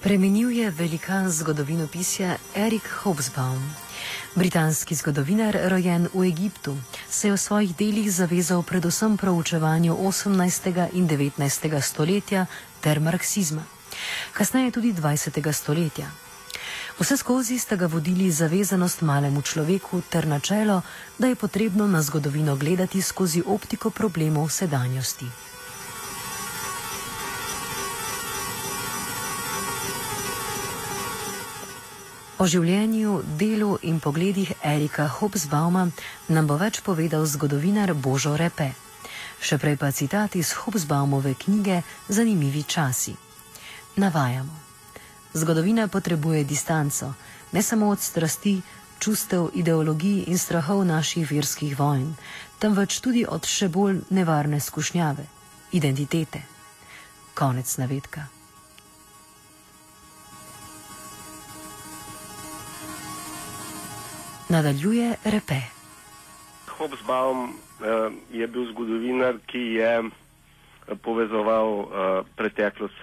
Premenil je velikan zgodovinopisja Erik Hobsbawm. Britanski zgodovinar, rojen v Egiptu, se je v svojih delih zavezal predvsem proučevanju 18. in 19. stoletja ter marksizma, kasneje tudi 20. stoletja. Vse skozi sta ga vodili zavezanost malemu človeku ter načelo, da je potrebno na zgodovino gledati skozi optiko problemov sedanjosti. O življenju, delu in pogledih Erika Hobsbauma nam bo več povedal zgodovinar Božo Repe. Še prej pa citat iz Hobsbaumove knjige Zanimivi časi. Navajamo. Zgodovina potrebuje distanco, ne samo od strasti, čustev, ideologij in strahov naših verskih vojn, temveč tudi od še bolj nevarne skušnjave, identitete. Konec navedka. Nadaljuje repe. Hobsbawm uh, je bil zgodovinar, ki je uh, povezoval uh, preteklost s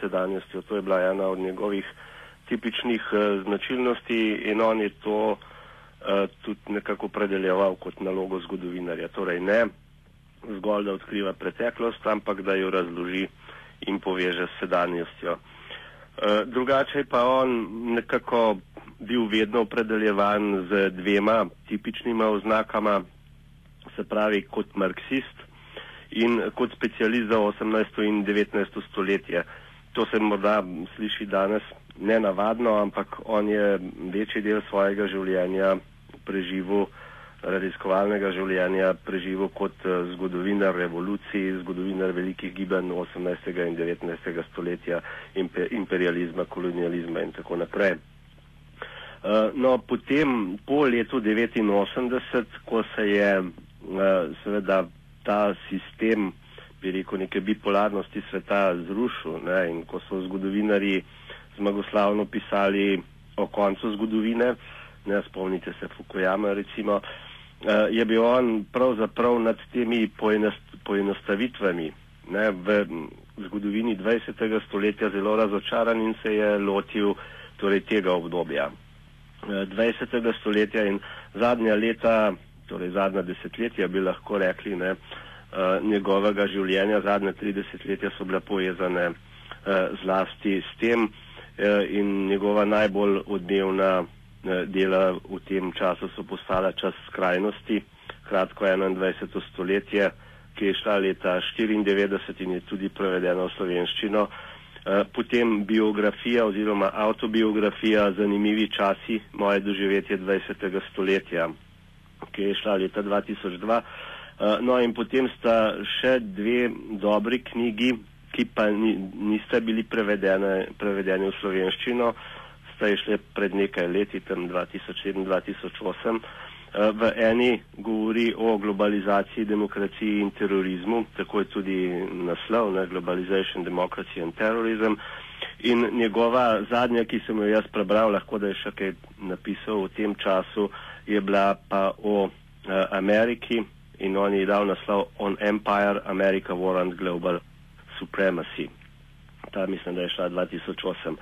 sedanjostjo. To je bila ena od njegovih tipičnih uh, značilnosti in on je to uh, tudi nekako predeljeval kot nalogo zgodovinarja. Torej ne zgolj, da odkriva preteklost, ampak da jo razloži in poveže s sedanjostjo. Uh, drugače pa on nekako bil vedno opredeljevan z dvema tipičnima oznakama, se pravi kot marksist in kot specialist za 18. in 19. stoletje. To se morda sliši danes nenavadno, ampak on je večji del svojega življenja preživel, raziskovalnega življenja preživel kot eh, zgodovinar revolucij, zgodovinar velikih gibanj 18. in 19. stoletja, imperializma, kolonializma in tako naprej. Uh, no, potem po letu 89, ko se je uh, seveda ta sistem, bi rekel, neke bipolarnosti sveta zrušil ne, in ko so zgodovinari zmagoslavno pisali o koncu zgodovine, ne spomnite se Fukuyama recimo, uh, je bil on pravzaprav nad temi poenostavitvami ne, v zgodovini 20. stoletja zelo razočaran in se je lotil torej, tega obdobja. 20. stoletja in zadnja leta, torej zadnja desetletja bi lahko rekli, ne, uh, njegovega življenja, zadnja tri desetletja so bile povezane uh, zlasti s tem uh, in njegova najbolj odmevna uh, dela v tem času so postala čas skrajnosti, kratko 21. stoletje, ki je šla leta 94 in je tudi prevedena v slovenščino. Eh, potem biografija oziroma autobiografija Zanimivi časi moje doživetje 20. stoletja, ki je šla leta 2002. Eh, no in potem sta še dve dobri knjigi, ki pa niste bili prevedene, prevedene v slovenščino, sta išle pred nekaj leti, tam 2007-2008. Eh, v eni govori o globalizaciji, demokraciji in terorizmu, tako je tudi naslov, ne, Globalization, Democracy and Terrorism. In njegova zadnja, ki sem jo jaz prebral, lahko da je še kaj napisal v tem času, je bila pa o uh, Ameriki in on je dal naslov On Empire, America War and Global Supremacy. Ta mislim, da je šla 2008. Uh,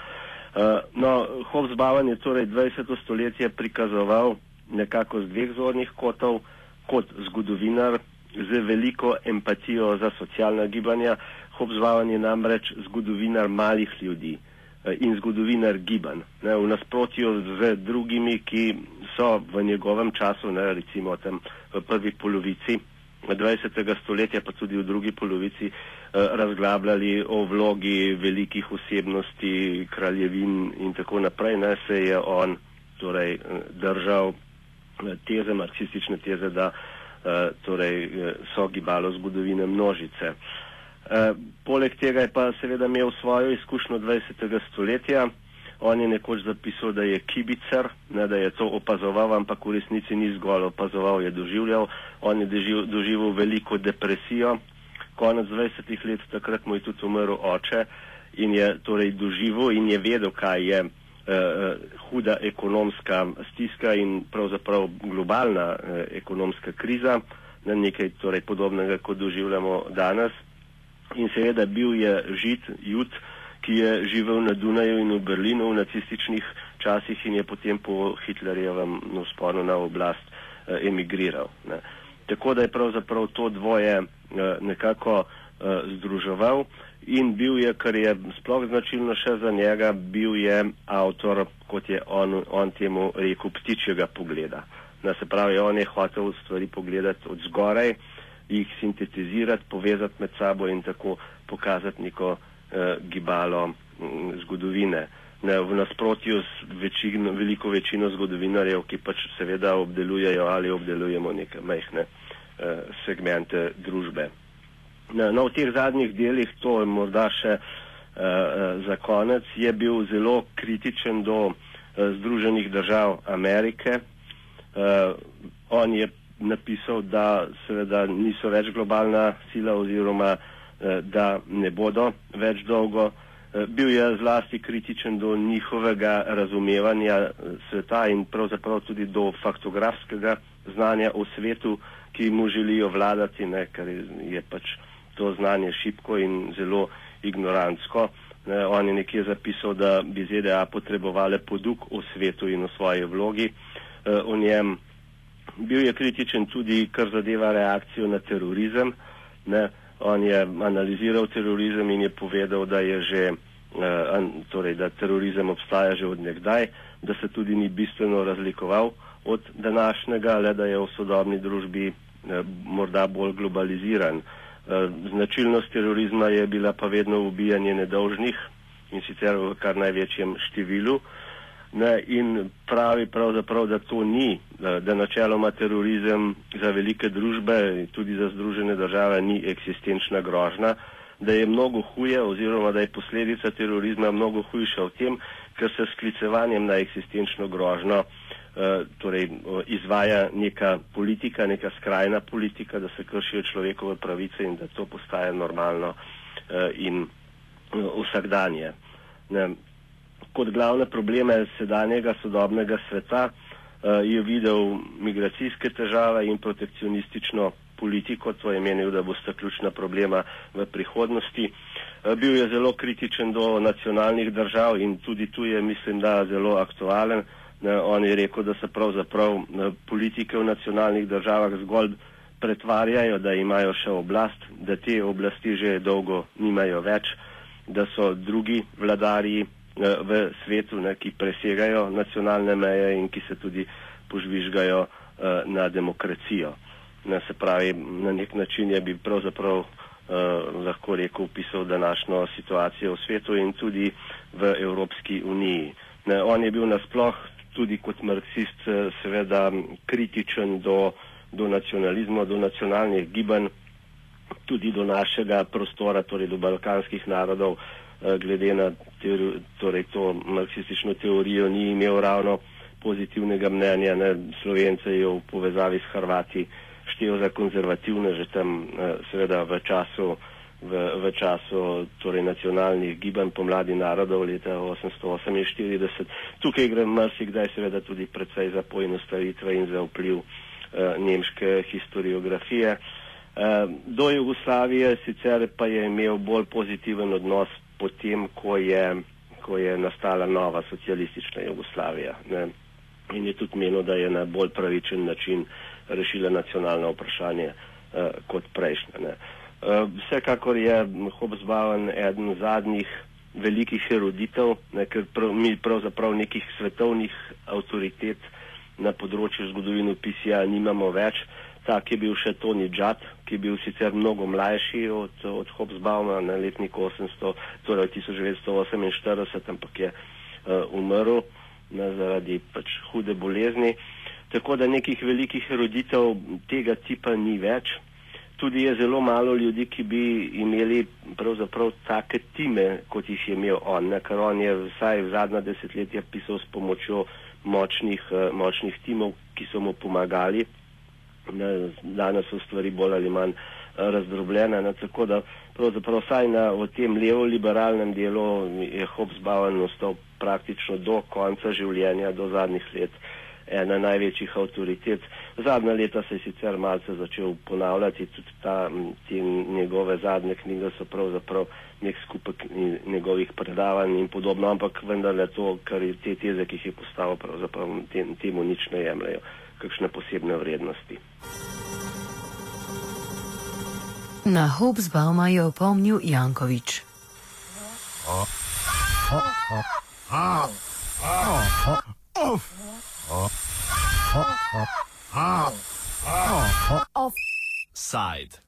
eh, no, Hobsbawm je torej 20. stoletje prikazoval nekako z dveh zornih kotov, kot zgodovinar z veliko empatijo za socialna gibanja. Hobsbawm je namreč zgodovinar malih ljudi eh, in zgodovinar gibanj. Ne, v nasprotju z drugimi, ki so v njegovem času, ne, recimo tam v prvi polovici 20. stoletja, pa tudi v drugi polovici, eh, razglabljali o vlogi velikih osebnosti, kraljevin in tako naprej, ne, se je on torej, eh, držal teze, marksistične teze, da uh, torej, eh, so gibalo zgodovine množice. Uh, poleg tega je pa seveda imel svojo izkušnjo 20. stoletja. On je nekoč zapisal, da je kibicer, ne da je to opazoval, ampak v resnici ni zgolj opazoval, je doživljal. On je doživel, doživel veliko depresijo. Konec 20. let, takrat mu je tudi umrl oče in je torej doživel in je vedel, kaj je huda ekonomska stiska in pravzaprav globalna uh, ekonomska kriza, na nekaj torej podobnega, kot doživljamo danes. In seveda bil je žid, jud, ki je živel na Dunaju in v Berlinu v nacističnih časih in je potem po Hitlerjevem usponu na oblast eh, emigriral. Ne. Tako da je pravzaprav to dvoje nekako združeval in bil je, kar je sploh značilno še za njega, bil je avtor, kot je on, on temu rekel, ptičjega pogleda. Na se pravi, on je hotel stvari pogledati od zgoraj, jih sintetizirati, povezati med sabo in tako pokazati neko eh, gibalo m, zgodovine. Ne, v nasprotju z večino, veliko večino zgodovinarjev, ki pač seveda obdelujejo ali obdelujemo neke majhne eh, segmente družbe. No, v teh zadnjih delih, to je morda še eh za konec, je bil zelo kritičen do eh, Združenih držav Amerike, Uh, on je napisal, da seveda niso več globalna sila oziroma uh, da ne bodo več dolgo. Uh, bil je zlasti kritičen do njihovega razumevanja sveta in pravzaprav tudi do faktografskega znanja o svetu, ki mu želijo vladati, ne, ker je, je pač to znanje šipko in zelo ignorantsko. Ne, on je nekje zapisal, da bi ZDA potrebovali poduk o svetu in o svoji vlogi uh, o njem. Bil je kritičen tudi, kar zadeva reakcijo na terorizem. Ne? On je analiziral terorizem in je povedal, da je že, uh, torej, da terorizem obstaja že od nekdaj, da se tudi ni bistveno razlikoval od današnjega, le da je v sodobni družbi uh, morda bolj globaliziran. Uh, značilnost terorizma je bila pa vedno ubijanje nedolžnih in sicer v kar največjem številu. Uh, Ne, in pravi pravzaprav, da to ni, da, da načeloma terorizem za velike družbe, tudi za združene države, ni eksistenčna grožna, da je mnogo huje oziroma da je posledica terorizma mnogo hujša v tem, ker se sklicevanjem na eksistenčno grožno eh, torej, izvaja neka politika, neka skrajna politika, da se kršijo človekove pravice in da to postaje normalno eh, in eh, vsakdanje. Ne, kot glavne probleme sedanjega sodobnega sveta je videl migracijske težave in protekcionistično politiko, to je menil, da bosta ključna problema v prihodnosti. Bil je zelo kritičen do nacionalnih držav in tudi tu je, mislim, da zelo aktualen. Uh, on je rekel, da se pravzaprav uh, politike v nacionalnih državah zgolj pretvarjajo, da imajo še oblast, da te oblasti že dolgo nimajo več, da so drugi vladarji Eh, v svetu, ne, ki presegajo nacionalne meje in ki se tudi požvižgajo na demokracijo. Ne, se pravi, na nek način je bi pravzaprav uh, lahko rekel opisal današnjo situacijo v svetu in tudi v Evropski uniji. Ne, on je bil nasploh tudi kot marksist seveda kritičen do, do nacionalizma, do nacionalnih gibanj, tudi do našega prostora, torej do balkanskih narodov, Eh, glede na teori, torej to marksistično teorijo ni imel ravno pozitivnega mnenja. Ne. Slovence je v povezavi s Hrvati štev za konzervativne že tam eh, seveda v času, v, v času torej nacionalnih gibanj pomladi narodov leta 848. Tukaj gre marsikdaj seveda tudi predvsej za poenostavitve in za vpliv uh, nemške historiografije. Uh, do Jugoslavije sicer pa je imel bolj pozitiven odnos potem, ko je, ko je nastala nova socialistična Jugoslavija. Ne. In je tudi menil, da je na bolj pravičen način rešila nacionalno vprašanje uh, kot prejšnja. Uh, vsekakor je Hobsbawm eden zadnjih velikih eruditev, ne, ker prav, mi pravzaprav nekih svetovnih avtoritet na področju zgodovine pisja nimamo več. Uh, Tak je bil še Tony Judd, ki je bil sicer mnogo mlajši od, od Hobsbawma na letniku 800, torej 1948, ampak je uh, umrl na, zaradi pač hude bolezni. Tako da nekih velikih eruditev tega tipa ni več. Tudi je zelo malo ljudi, ki bi imeli pravzaprav take time, kot jih je imel on, ne? ker on je vsaj v zadnja desetletja pisal s pomočjo močnih, uh, močnih timov, ki so mu pomagali ne, danes so stvari bolj ali manj eh, razdrobljene. Ne, tako da pravzaprav vsaj na v tem levo-liberalnem delu je Hobsbawm ostal praktično do konca življenja, do zadnjih let ena največjih avtoritet. Zadnja leta se je sicer malce začel ponavljati, tudi ta, te njegove zadnje knjige so pravzaprav nek skupek njegovih predavanj in podobno, ampak vendarle to, kar je te teze, ki jih je postavil, pravzaprav temu nič ne jemljajo, kakšne posebne vrednosti. Na Hobsbauma je opomnil Jankovič. Oh. Oh. Oh. Oh. Oh. Oh. Oh. Offside.